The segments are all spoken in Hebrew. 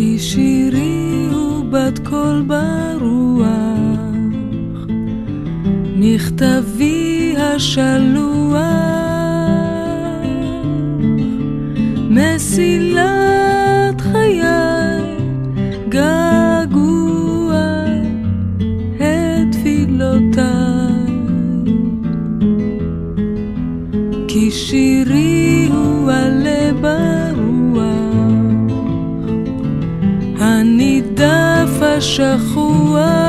כי שירי הוא בת קול ברוח, מכתבי השלוח, מסילה שכוח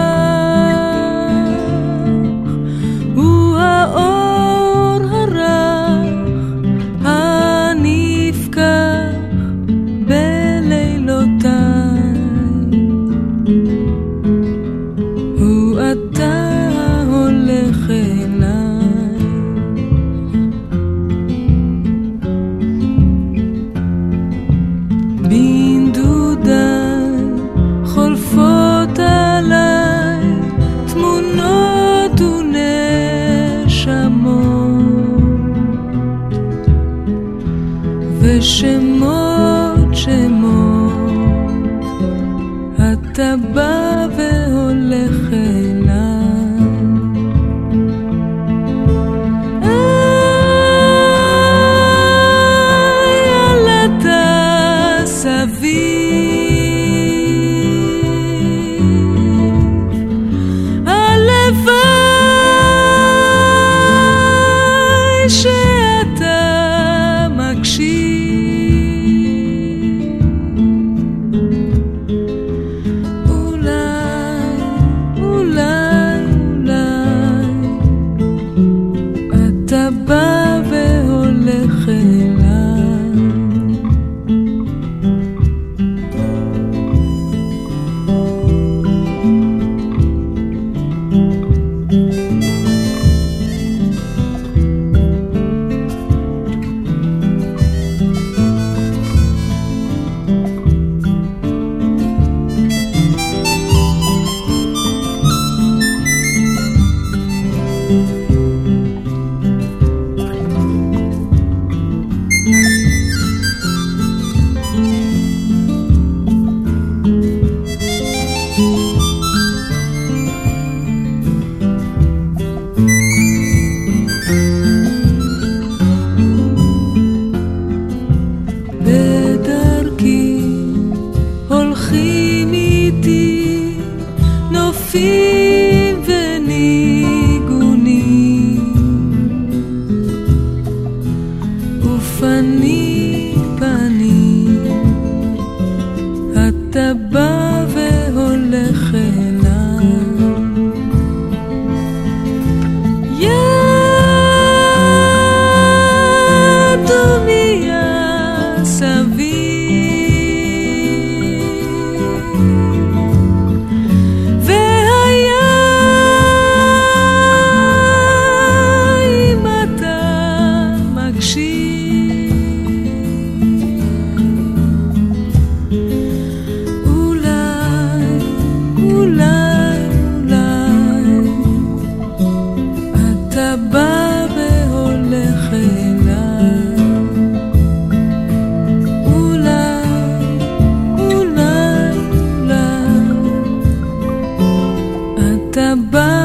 above.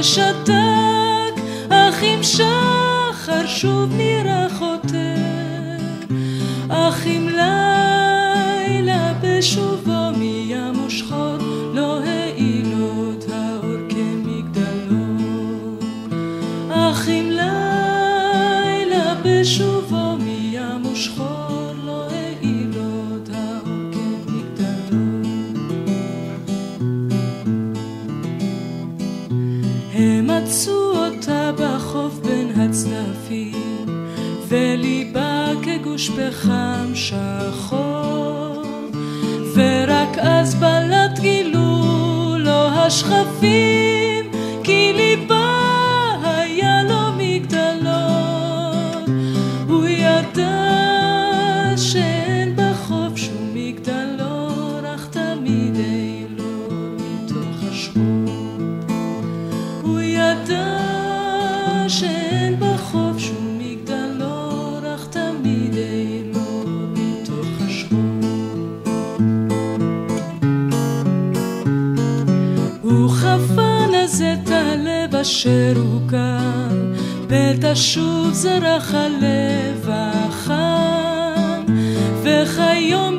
ושתק, אך אם שחר שוב נראה חוטא, אך אם לילה בשובו. שימוש בחם שחור, ורק אז בלט גילו לו השכפים. אשר הוקם, ותשוב זרח הלב החם, וכיום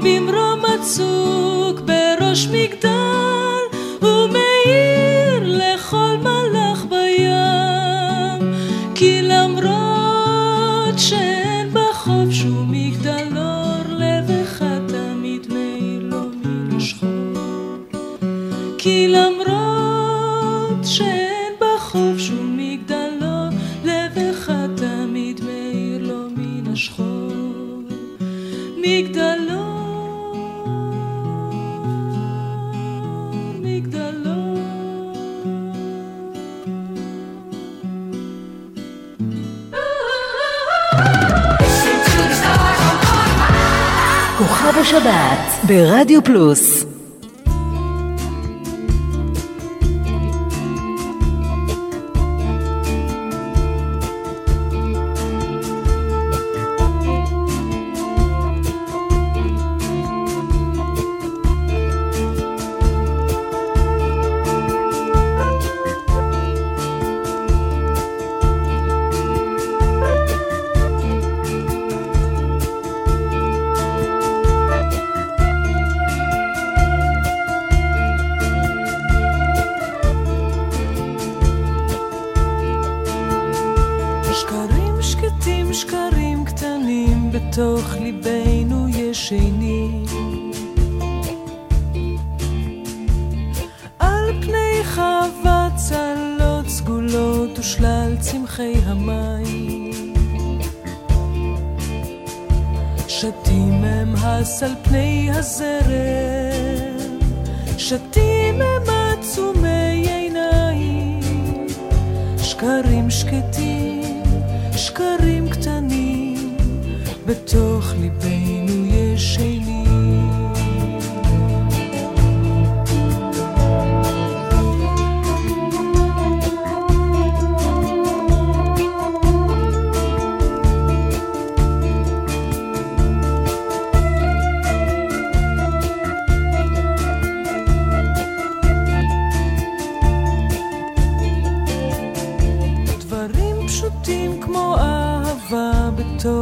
Cruz.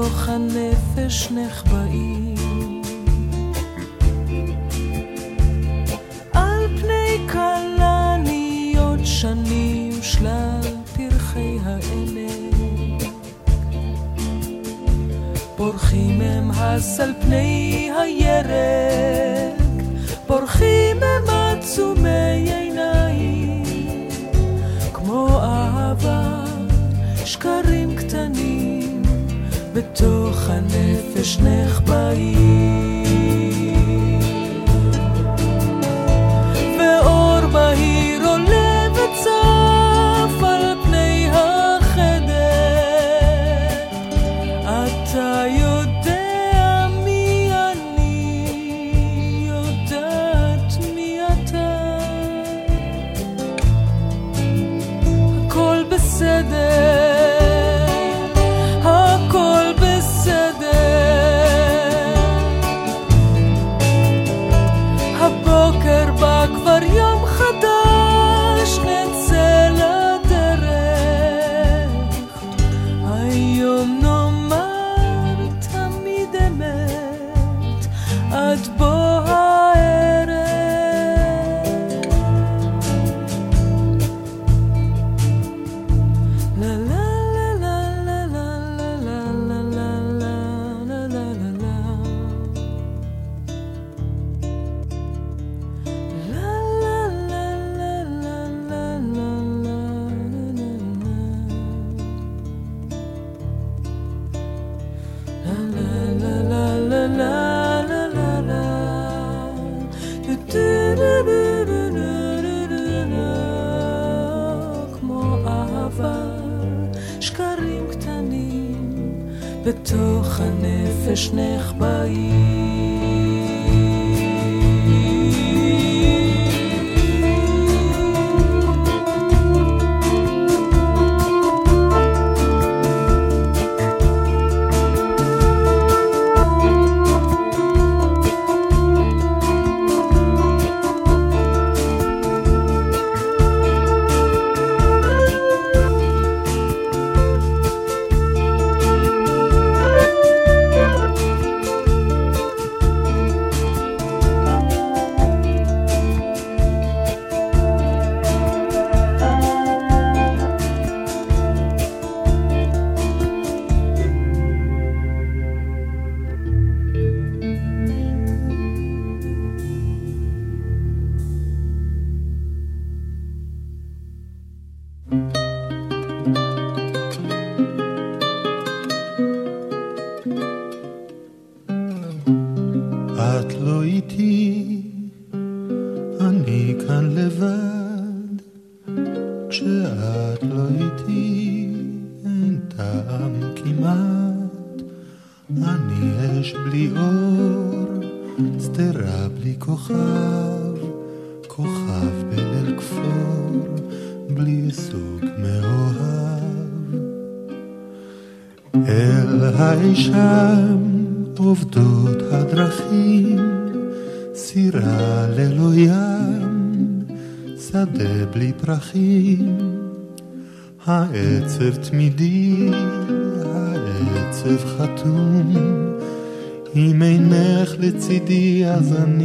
בתוך הנפש נחבאים. על פני כלניות שנים שלל פרחי העמק. בורחים הם הס על פני הירק, בורחים הם עצומי עיניים, כמו אהבה, שקרים. בתוך הנפש נחבאים. ושנך באים. עצב תמידי, העצב חתום. אם אינך לצידי אז אני...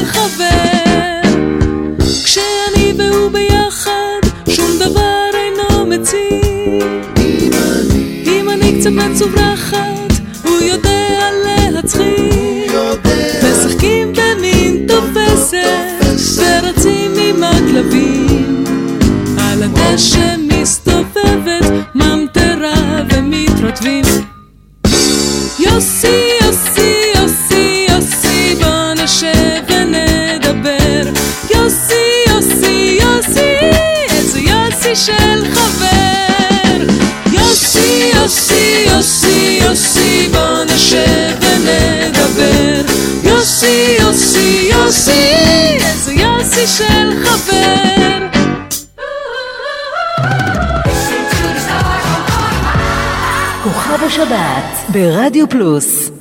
של חבר. כשאני והוא ביחד, שום דבר אינו מציב. אם אני קצת מצוברחת שבת ברדיו פלוס.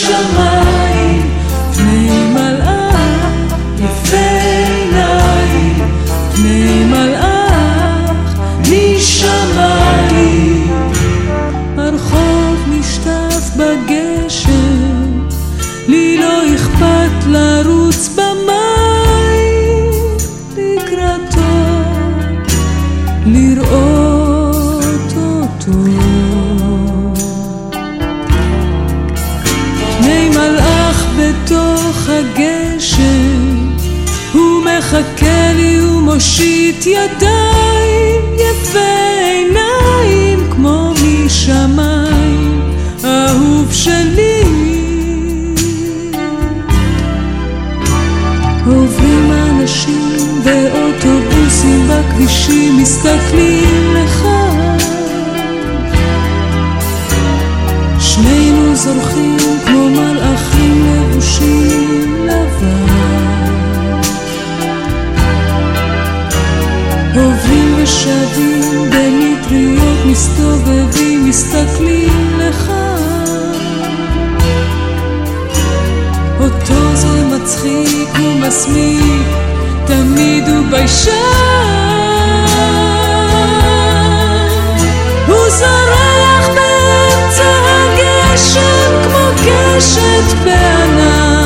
משמיים, יושיט ידיים יפה עיניים כמו משמיים אהוב שלי. עוברים אנשים ואוטובוסים בכבישים מסתכלים לך שנינו זורחים כמו מלאכים לבושים לבן שדים במטריות מסתובבים, מסתכלים לך. אותו זה מצחיק ומסמיק, תמיד הוא ביישן. הוא זורח באמצע הגשם כמו קשת בענן.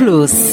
ברדיו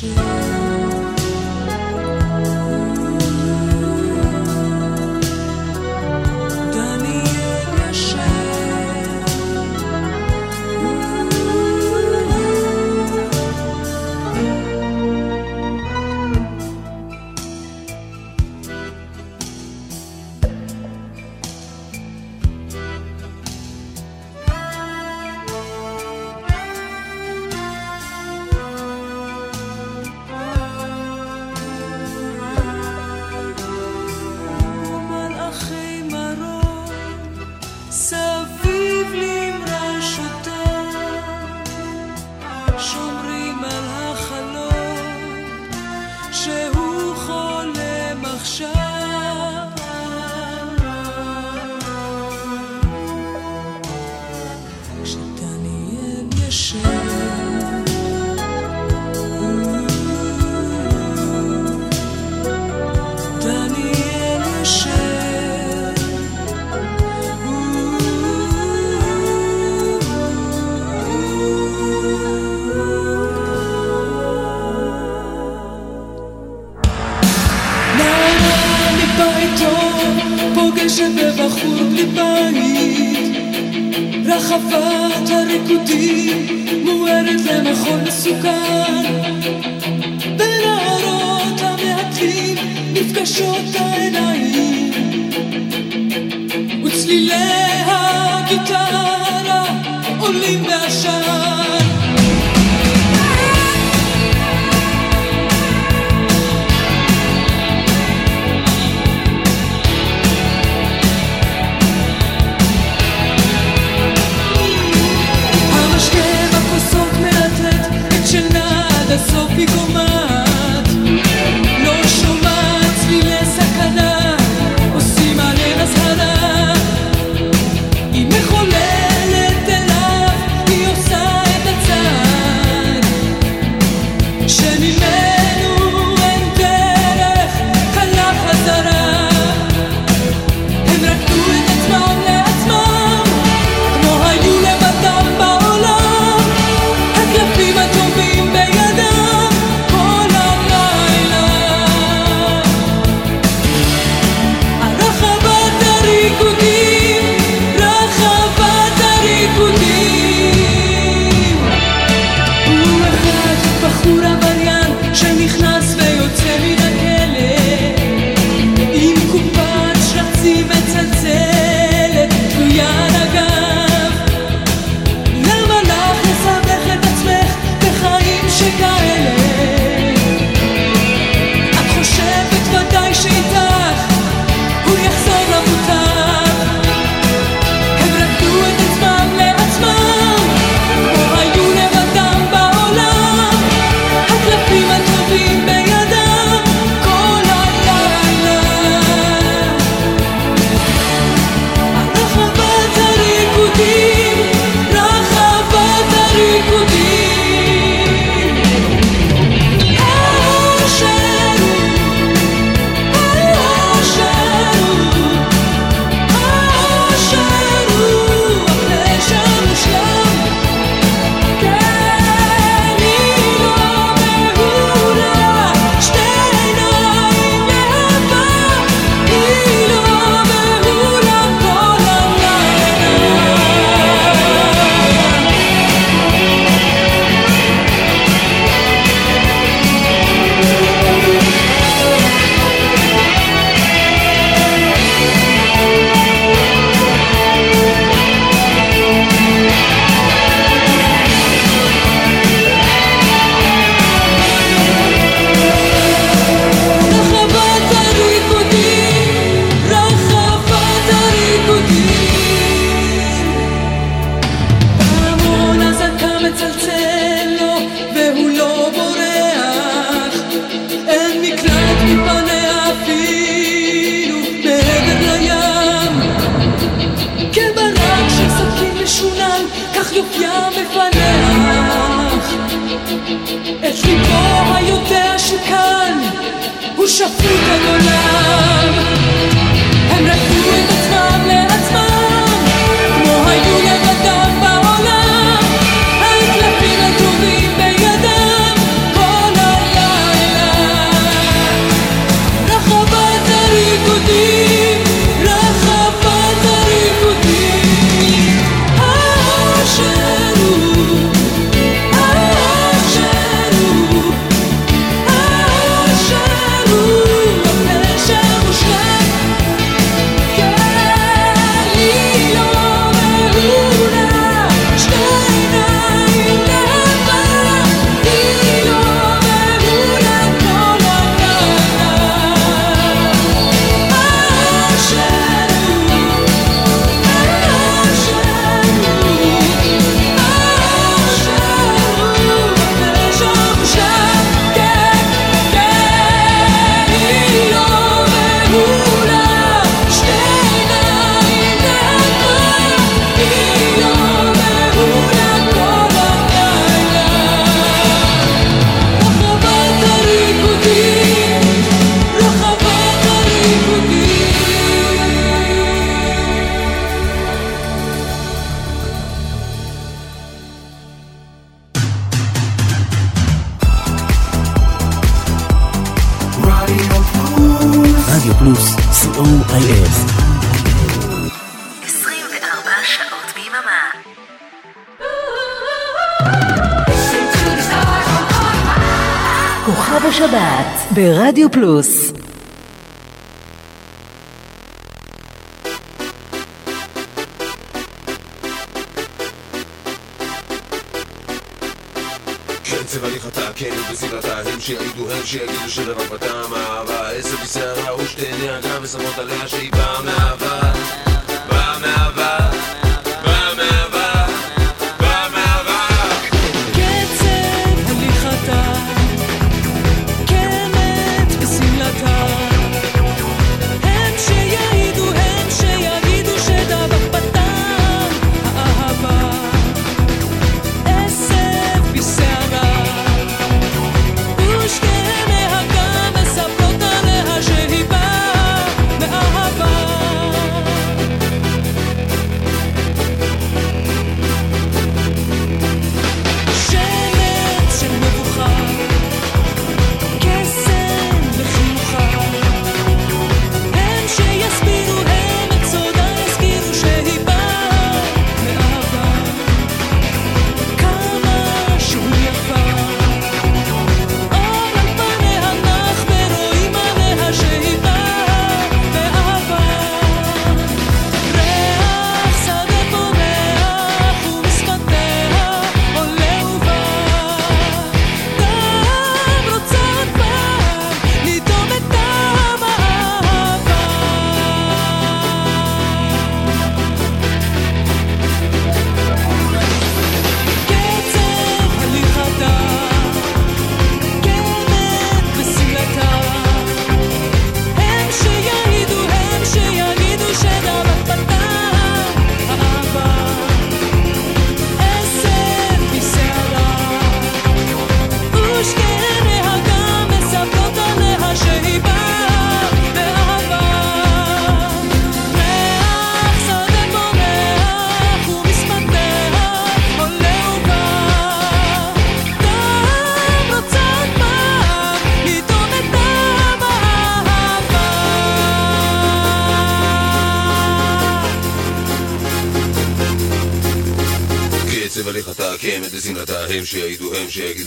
she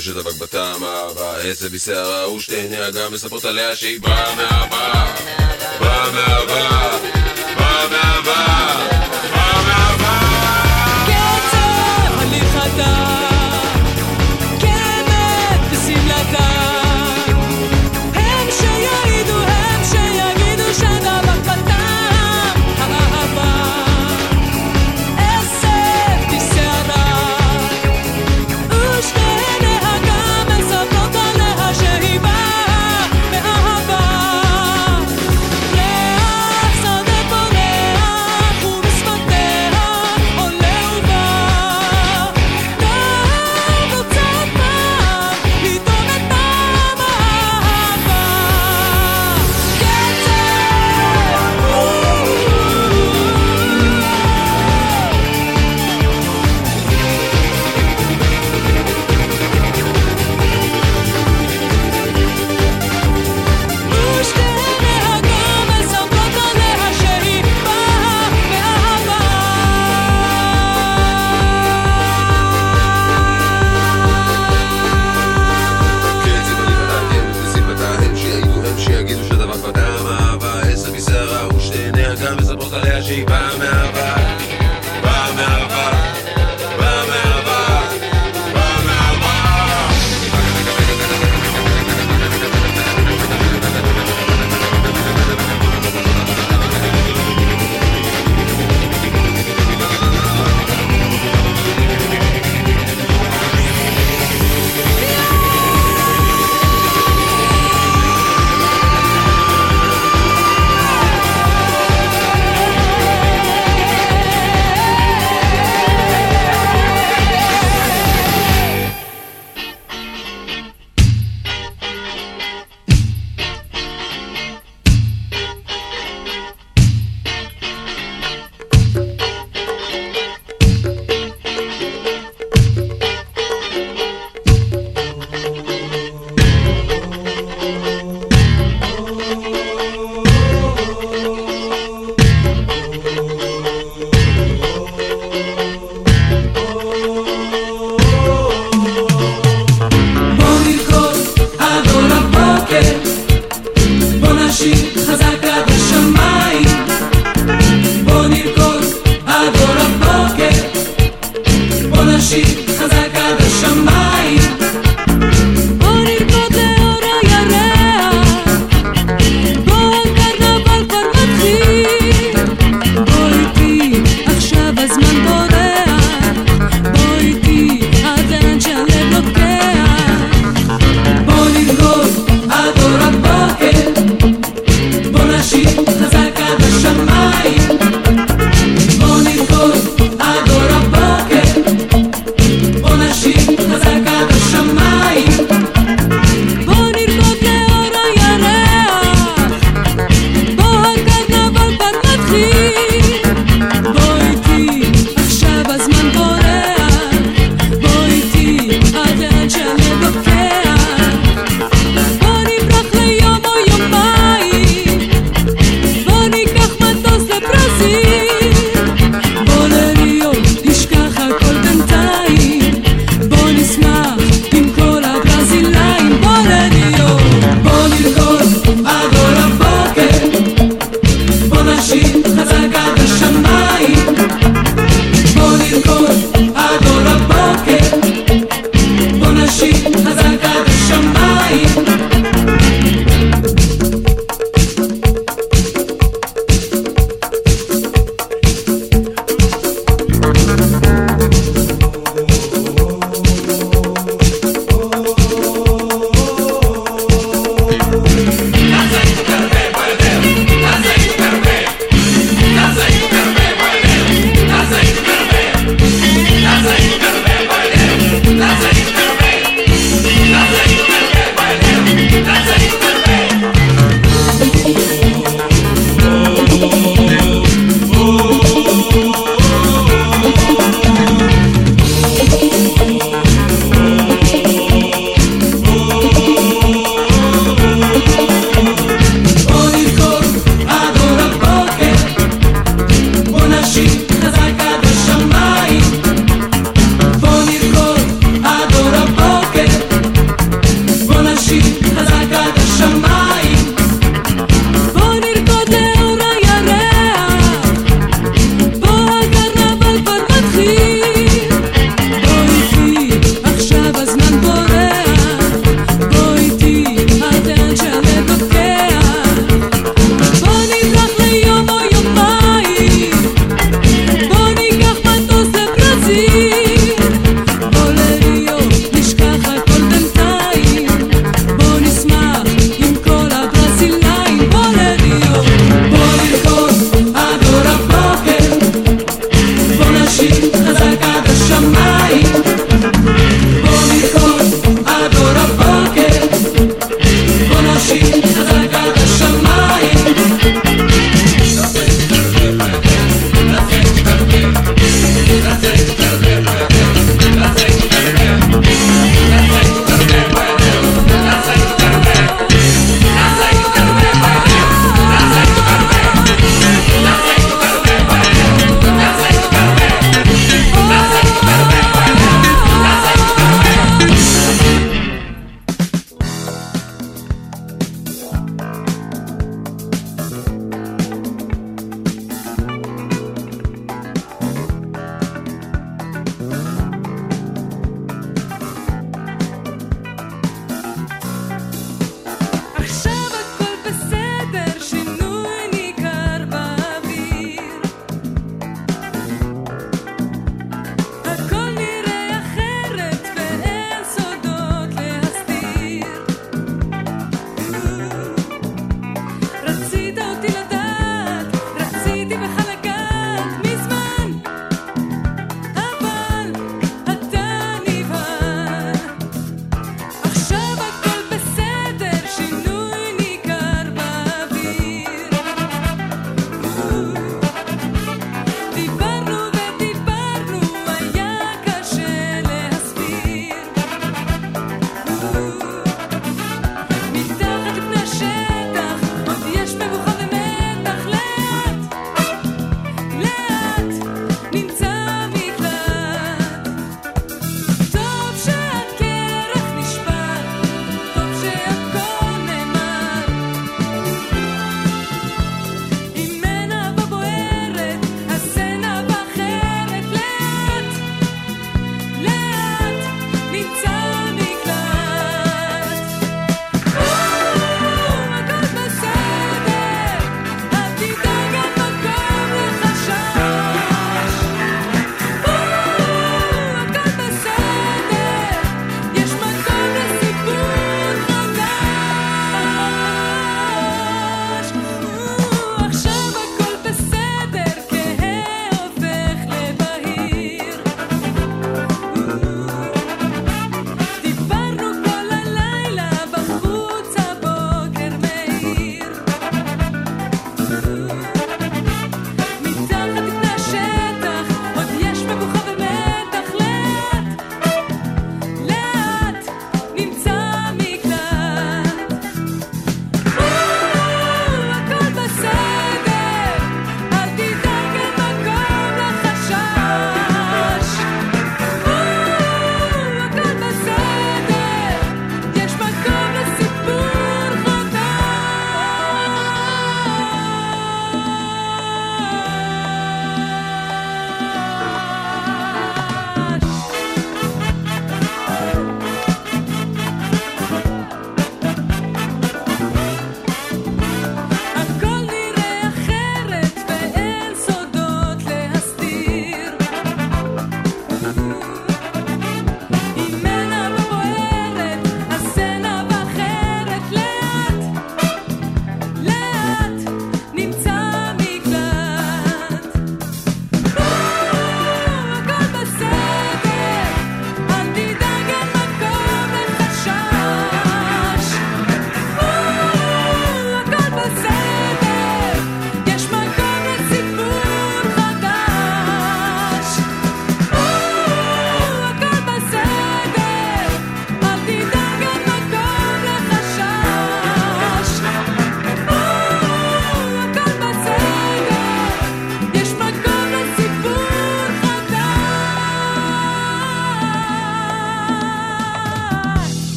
שדבק בטעם אהבה עשב בשערה ושתי נהגה מספרות עליה שהיא באה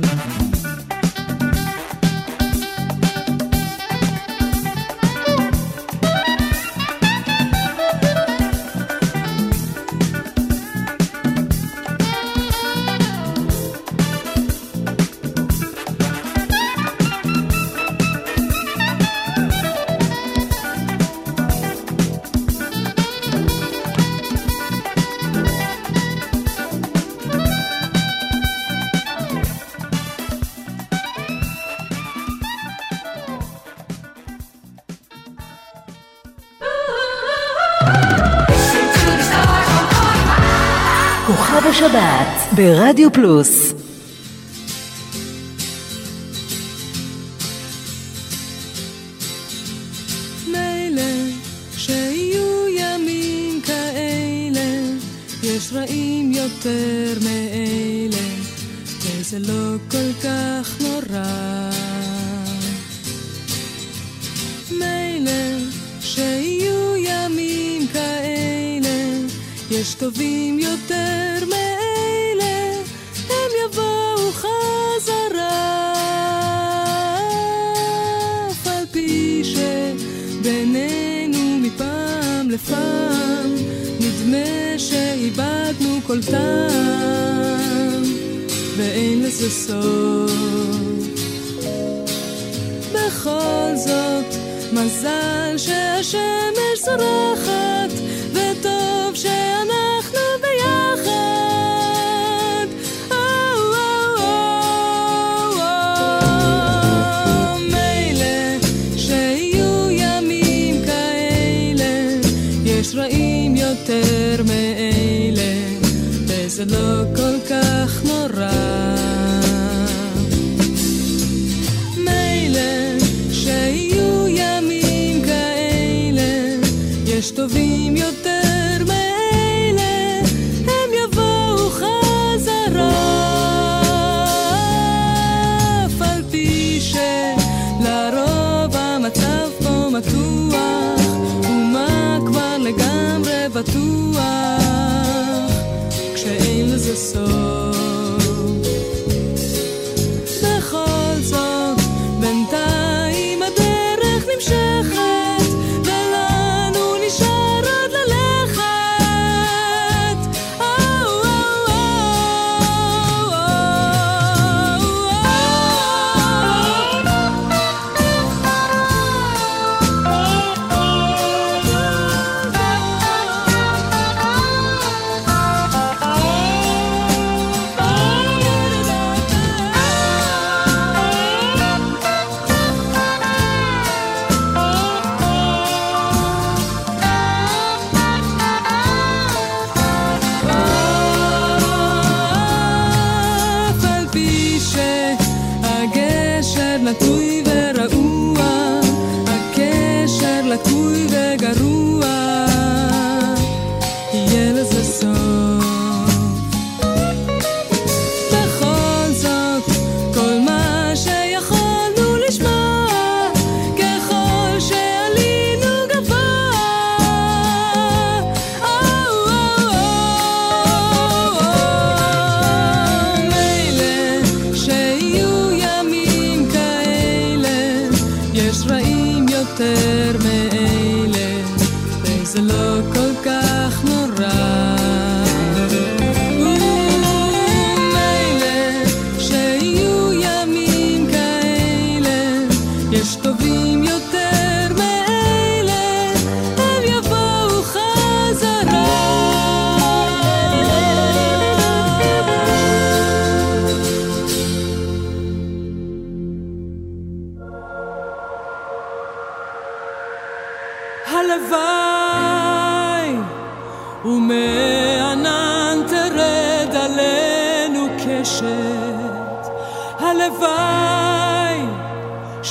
Mm-hmm. ברדיו פלוס there's Teyze loco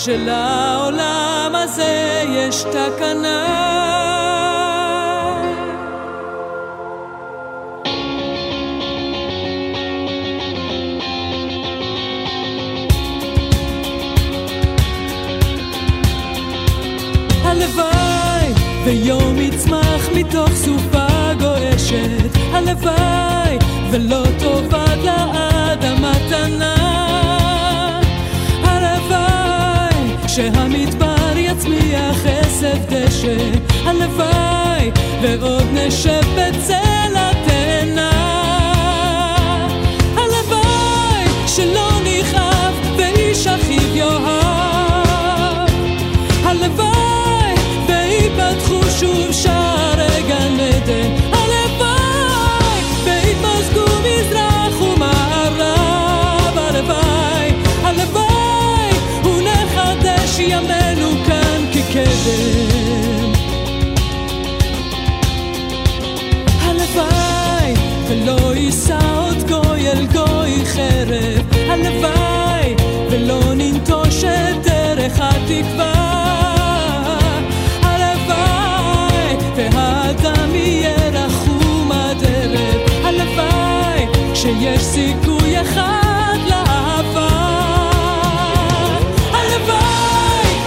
שלעולם הזה יש תקנה. הלוואי ויום יצמח מתוך סופה גועשת הלוואי ולא תאבד לעד המתנה נשב דשא, הלוואי ועוד נשב בצל התאנה. הלוואי שלא חרב, הלוואי ולא ננטוש את דרך התקווה. הלוואי והאדם יהיה רחום עד ערב, הלוואי שיש סיכוי אחד לאהבה.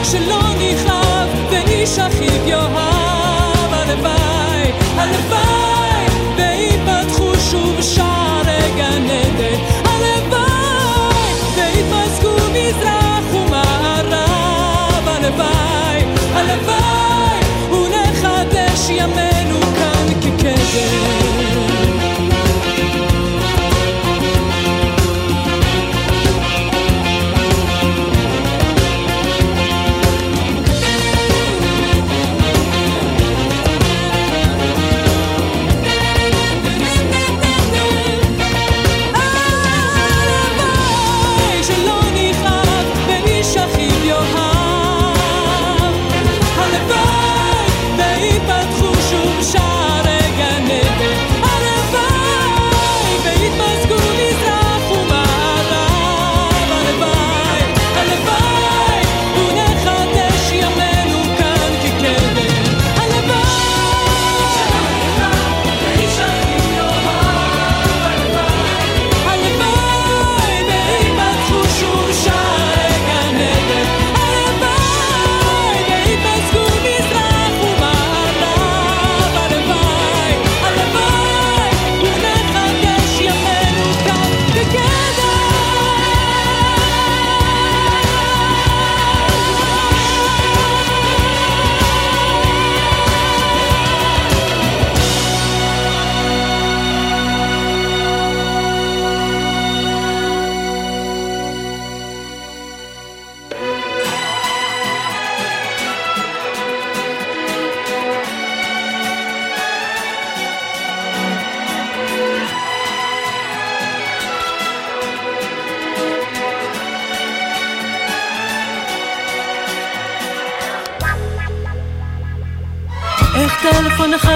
שלא נכאב ואיש אחיו יאהב, הלוואי, הלוואי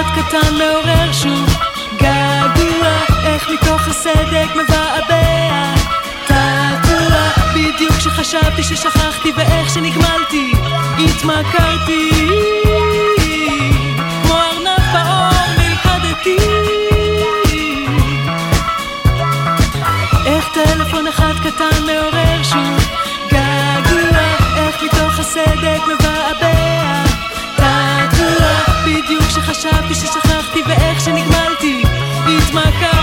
ילד קטן מעורר שוב געגוע, איך מתוך הסדק מבעבע. תעגוע, בדיוק כשחשבתי ששכחתי ואיך שנגמלתי, התמכרתי. חשבתי ששכחתי ואיך שנגמלתי. התמכרתי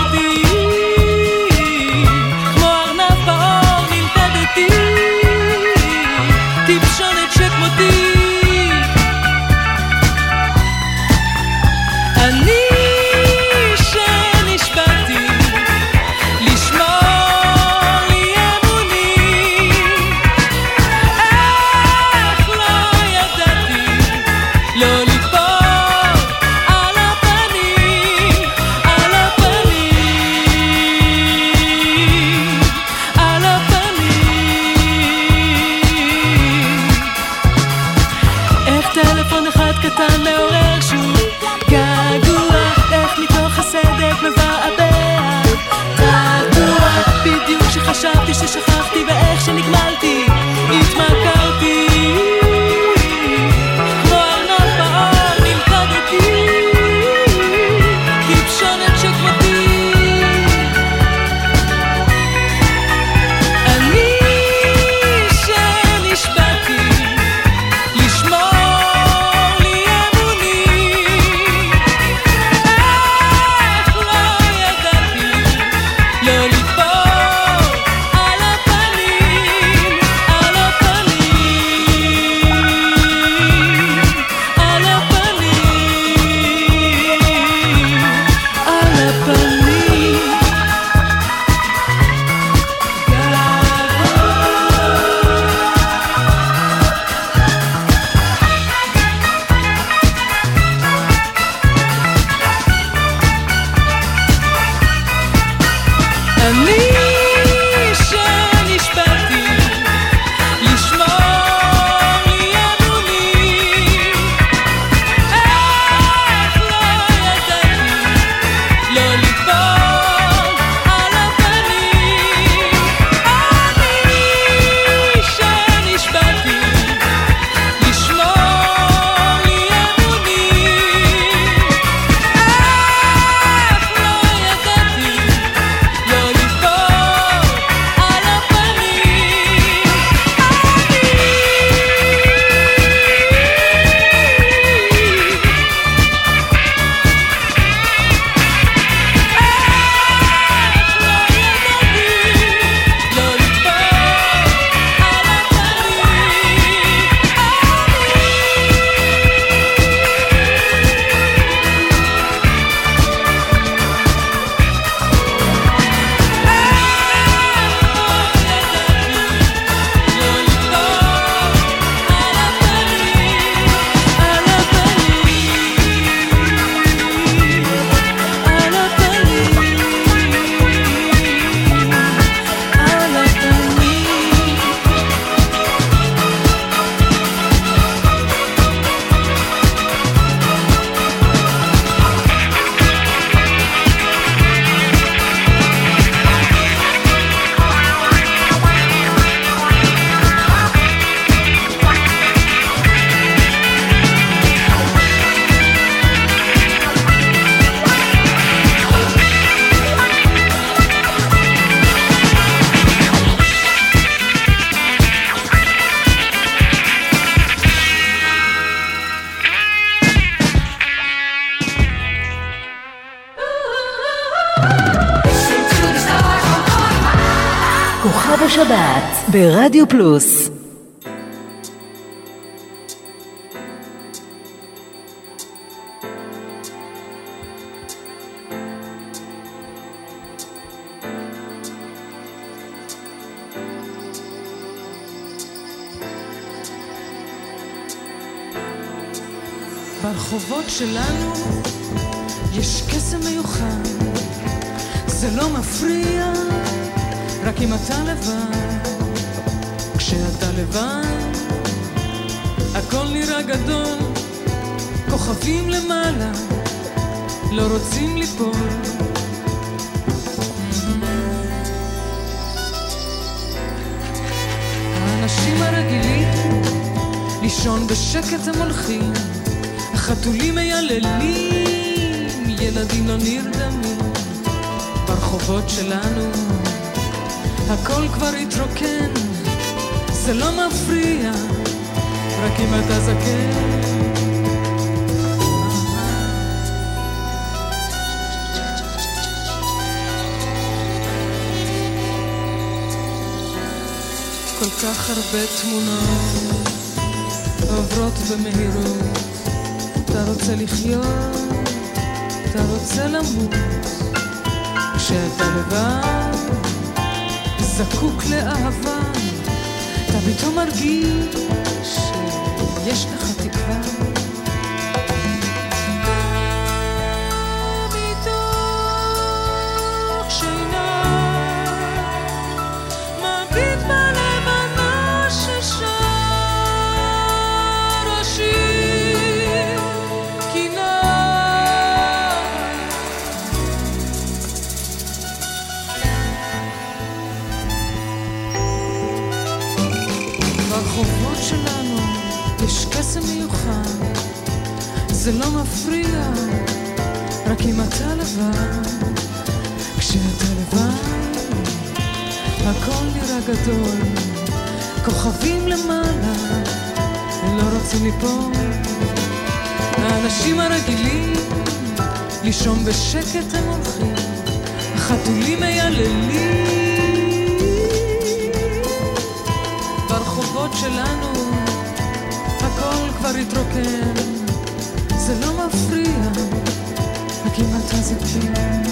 ברדיו פלוס ברחובות שלנו יש קסם מיוחד, זה לא מפריע, רק אם אתה לבד. לבד, הכל נראה גדול, כוכבים למעלה, לא רוצים ליפול. האנשים הרגילים, לישון בשקט הם הולכים, החתולים מייללים, ילדים לא נרדמים. ברחובות שלנו הכל כבר התרוקן, זה לא מפריע, רק אם אתה זקן. כל כך הרבה תמונות עוברות במהירות. אתה רוצה לחיות, אתה רוצה למות. כשאתה לבד, זקוק לאהבה, פתאום מרגיש מפריע, רק אם אתה לבד. כשאתה לבד, הכל נראה גדול, כוכבים למעלה, לא רוצים ליפול. האנשים הרגילים, לישון בשקט הם הולכים, החתולים מייללים. ברחובות שלנו הכל כבר התרוקן, זה לא מפריע, רק אם אתה זקן.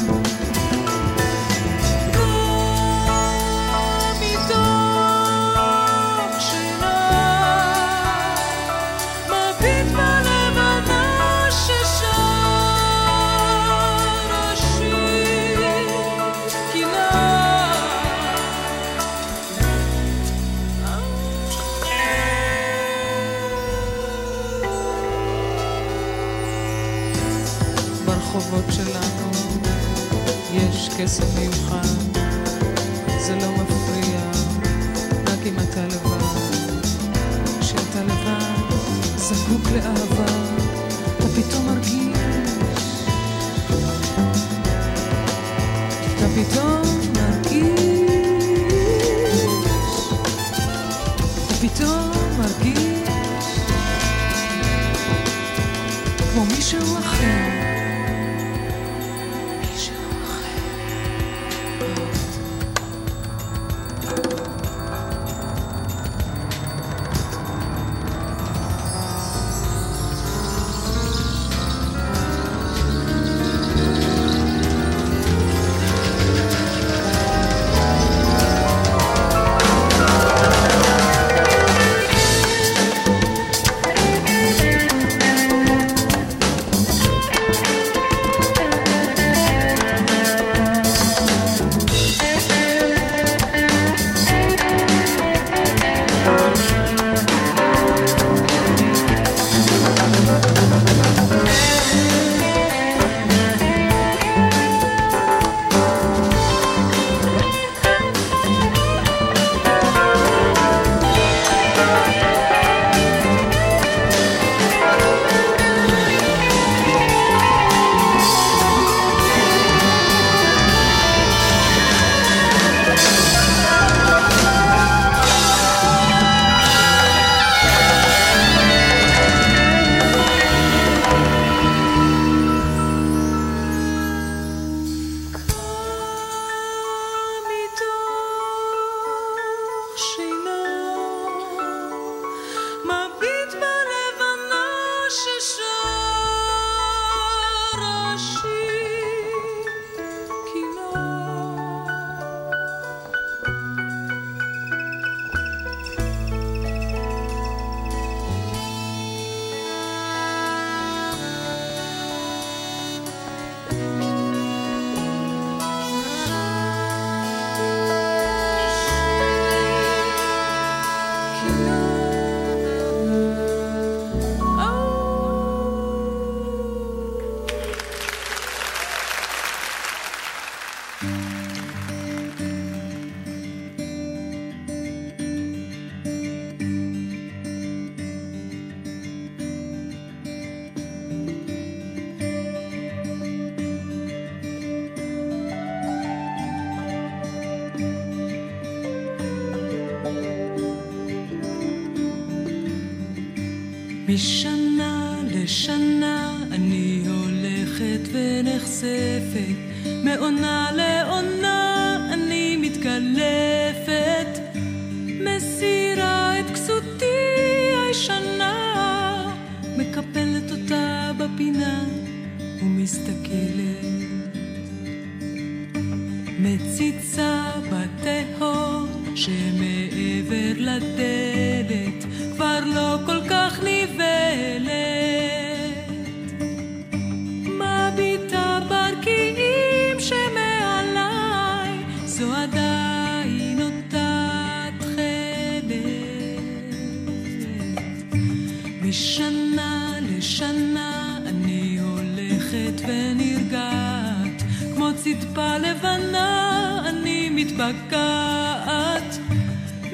מתבקעת.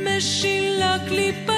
משילה קליפתי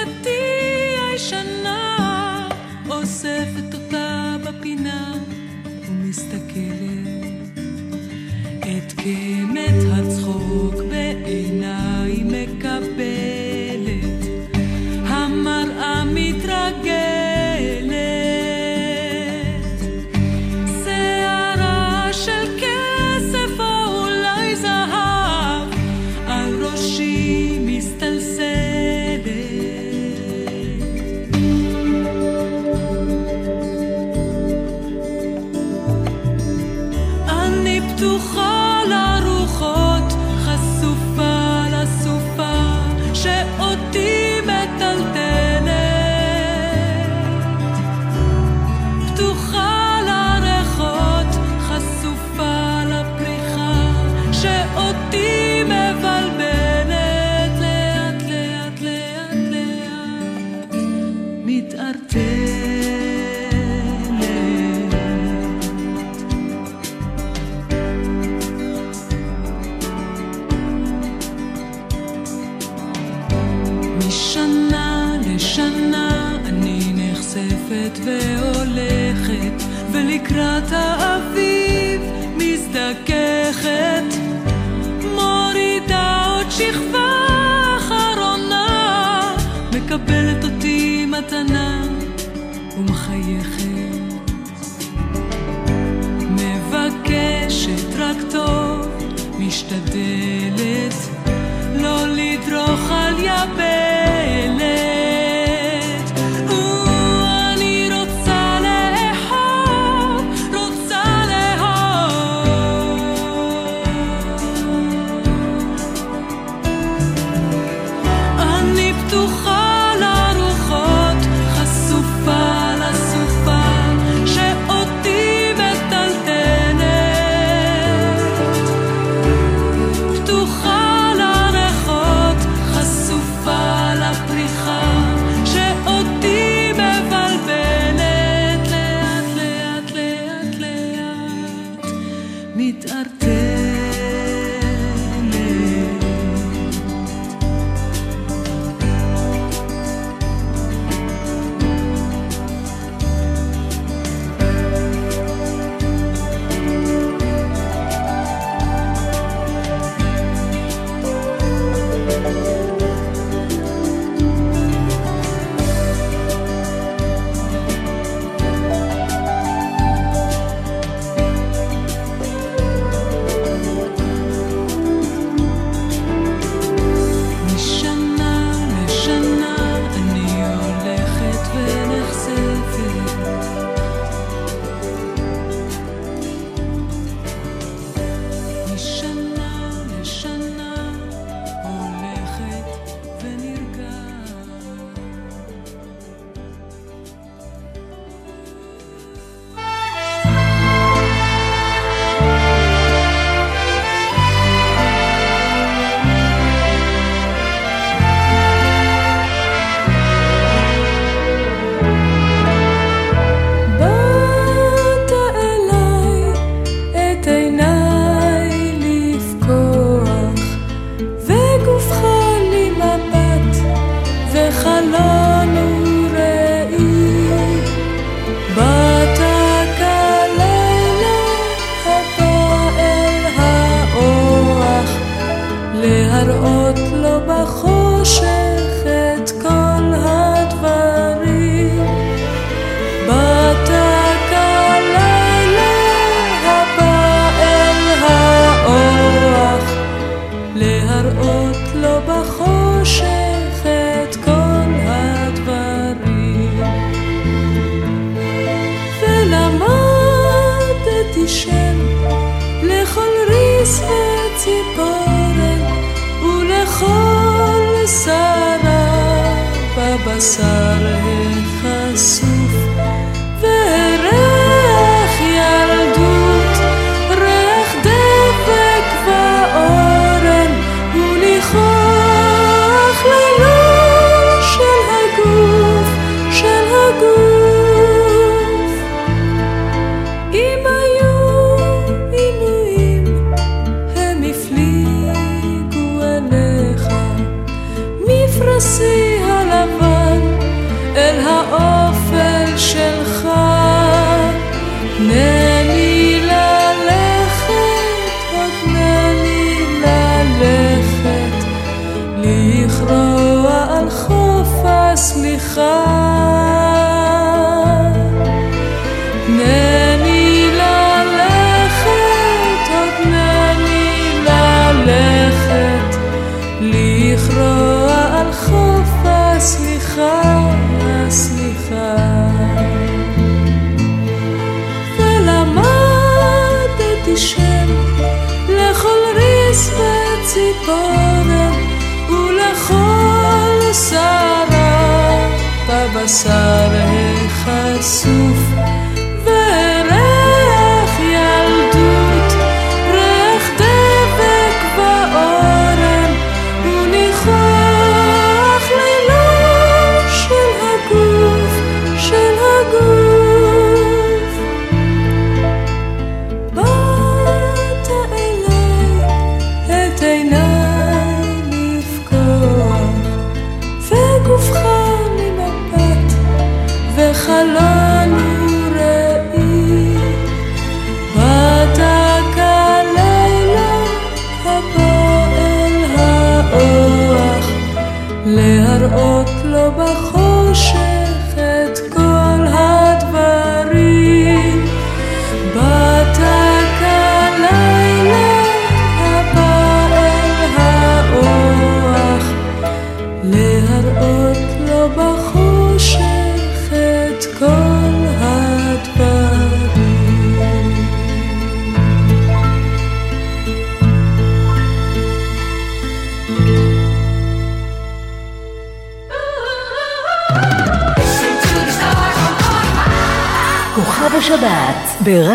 कर है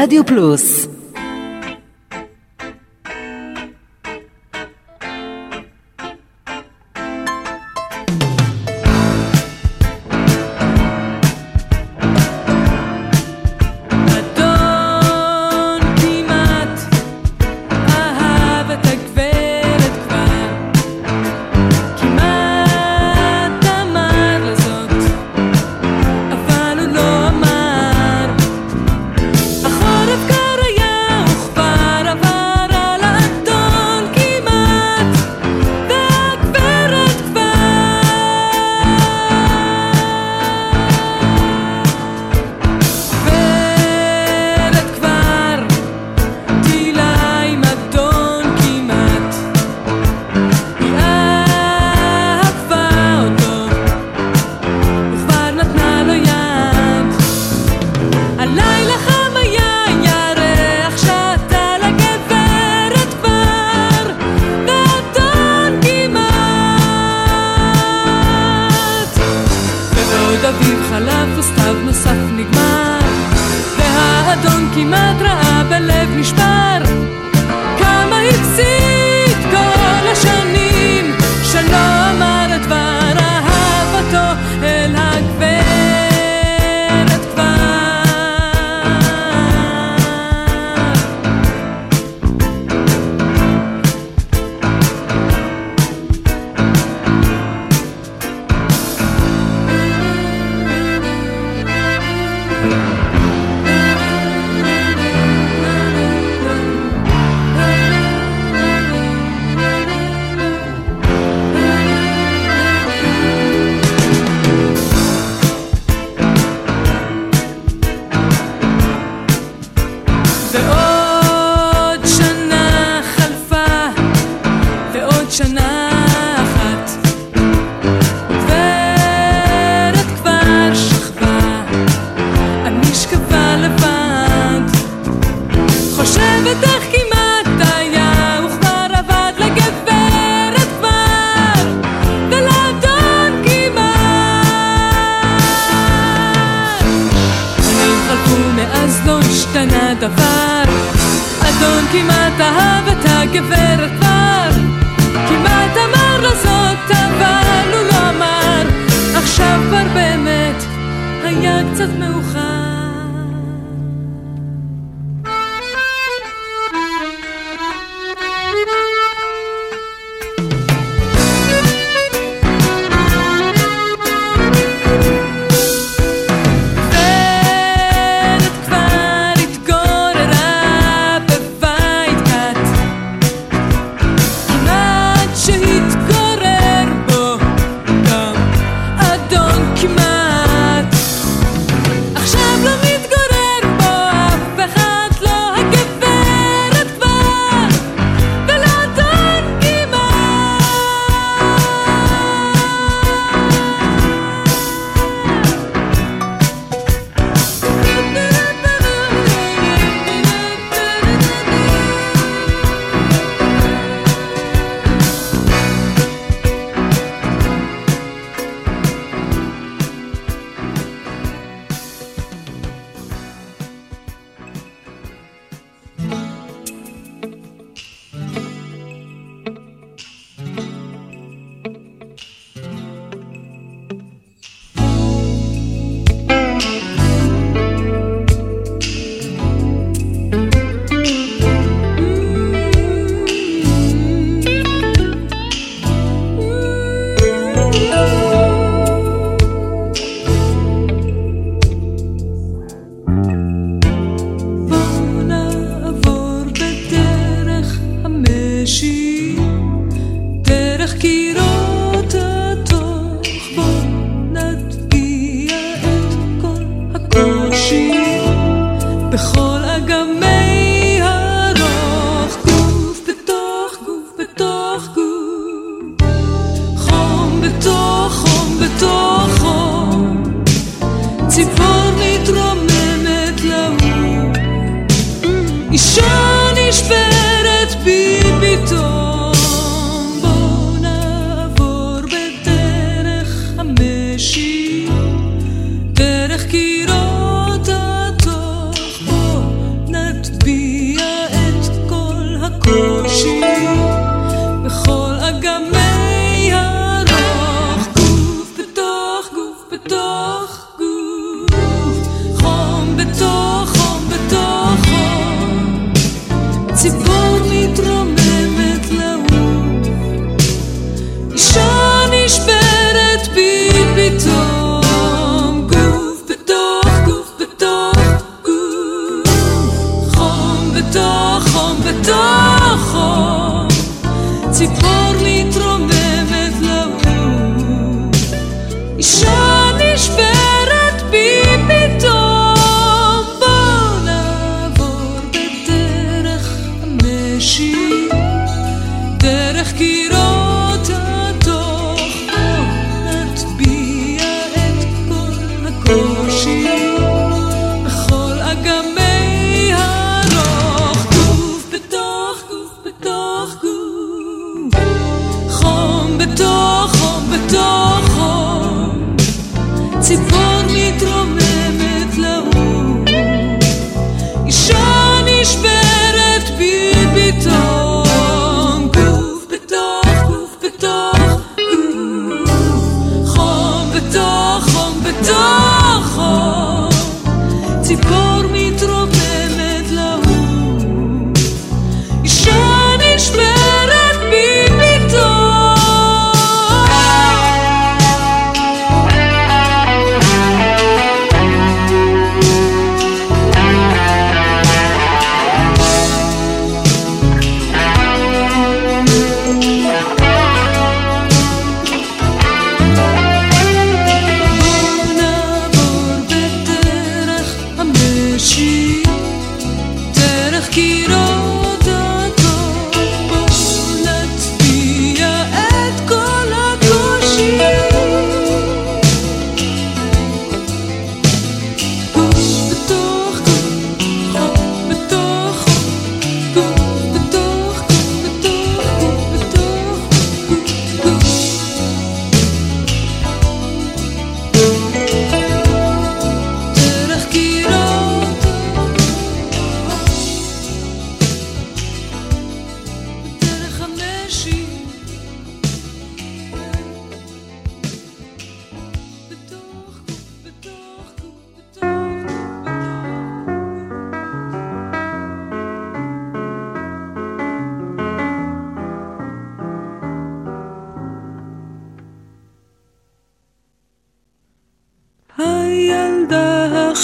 השבת ברדיו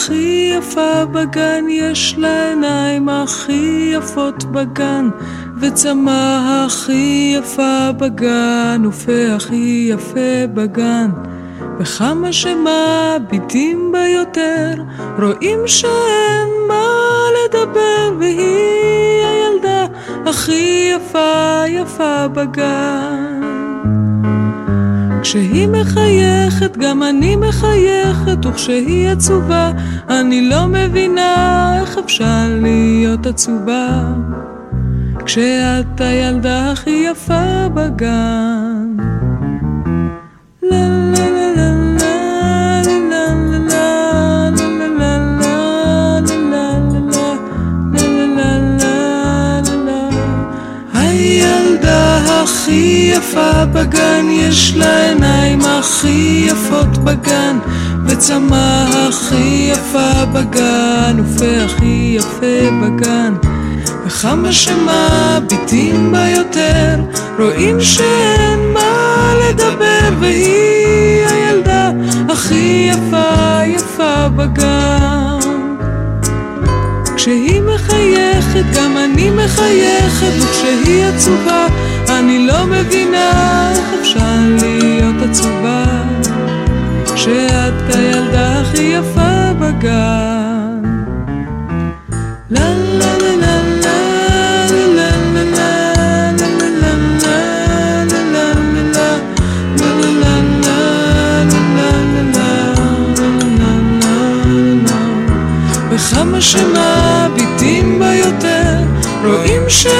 הכי יפה בגן, יש לה עיניים הכי יפות בגן, וצמא הכי יפה בגן, ופה הכי יפה בגן. וכמה שמביטים בה יותר, רואים שאין מה לדבר, והיא הילדה הכי יפה יפה בגן. כשהיא מחייכת, גם אני מחייכת, וכשהיא עצובה, אני לא מבינה איך אפשר להיות עצובה. כשאת הילדה הכי יפה בגן. לה הכי יפה בגן, יש לה עיניים הכי יפות בגן, וצמא הכי יפה בגן, ופה הכי יפה בגן. וכמה שמביטים בה יותר, רואים שאין מה לדבר, והיא הילדה הכי יפה יפה בגן. כשהיא מחייכת, גם אני מחייכת, וכשהיא עצובה, אני לא מבינה איך אפשר להיות עצובה, כשאת הילדה הכי יפה בגן. לה לה לה לה וכמה שמביטים בה יותר, רואים שאין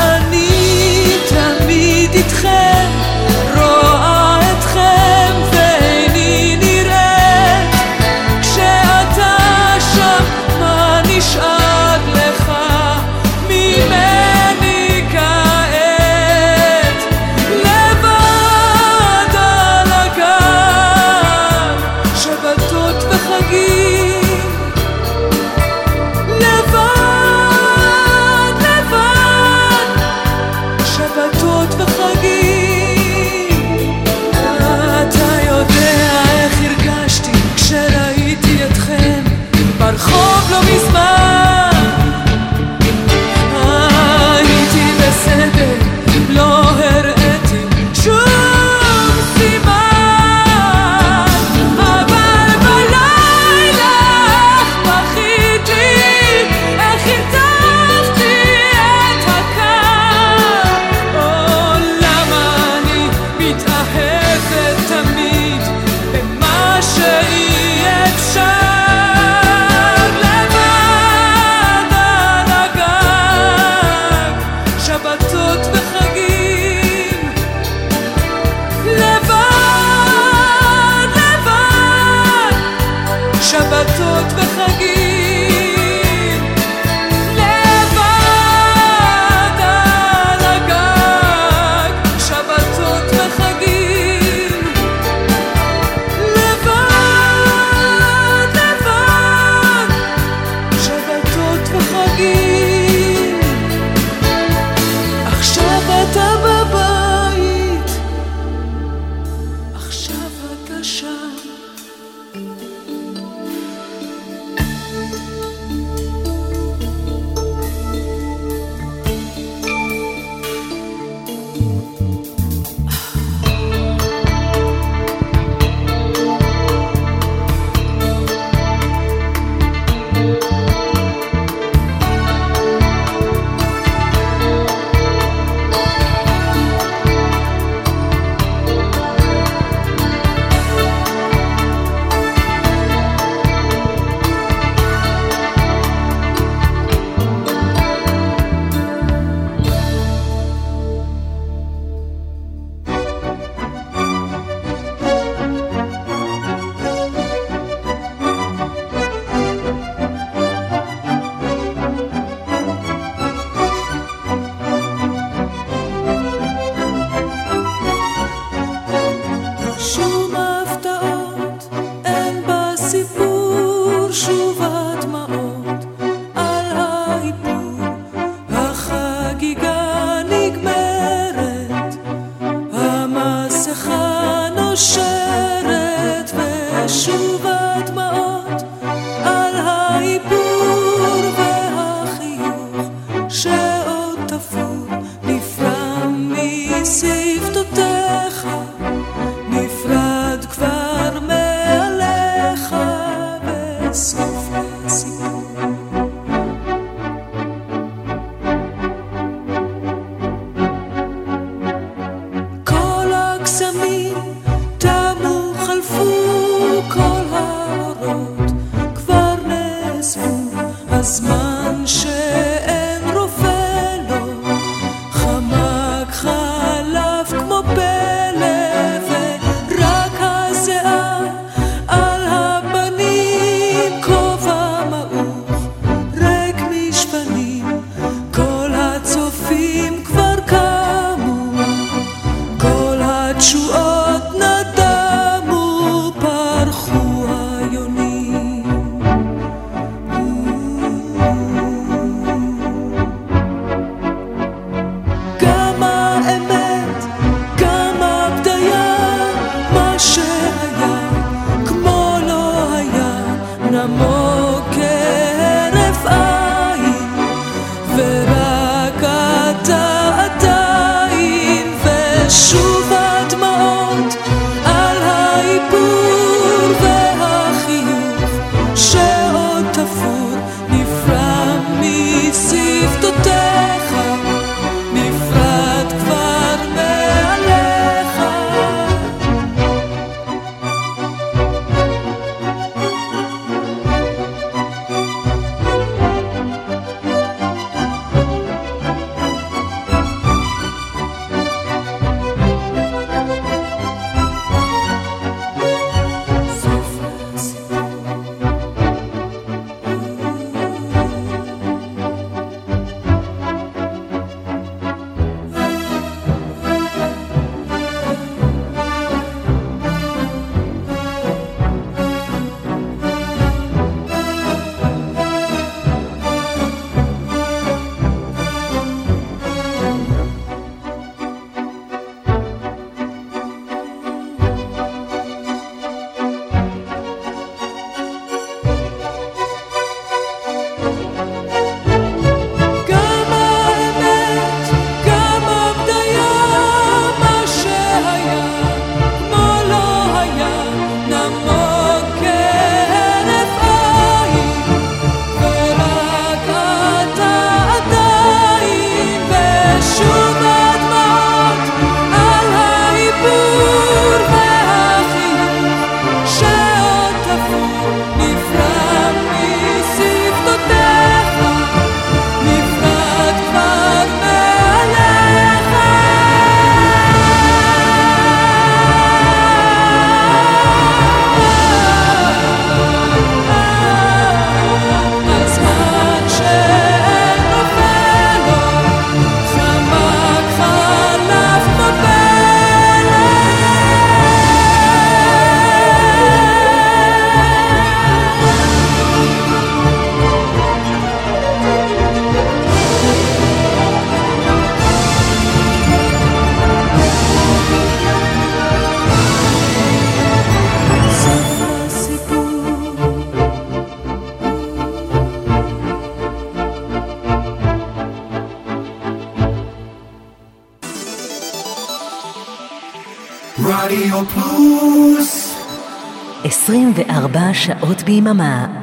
24 שעות ביממה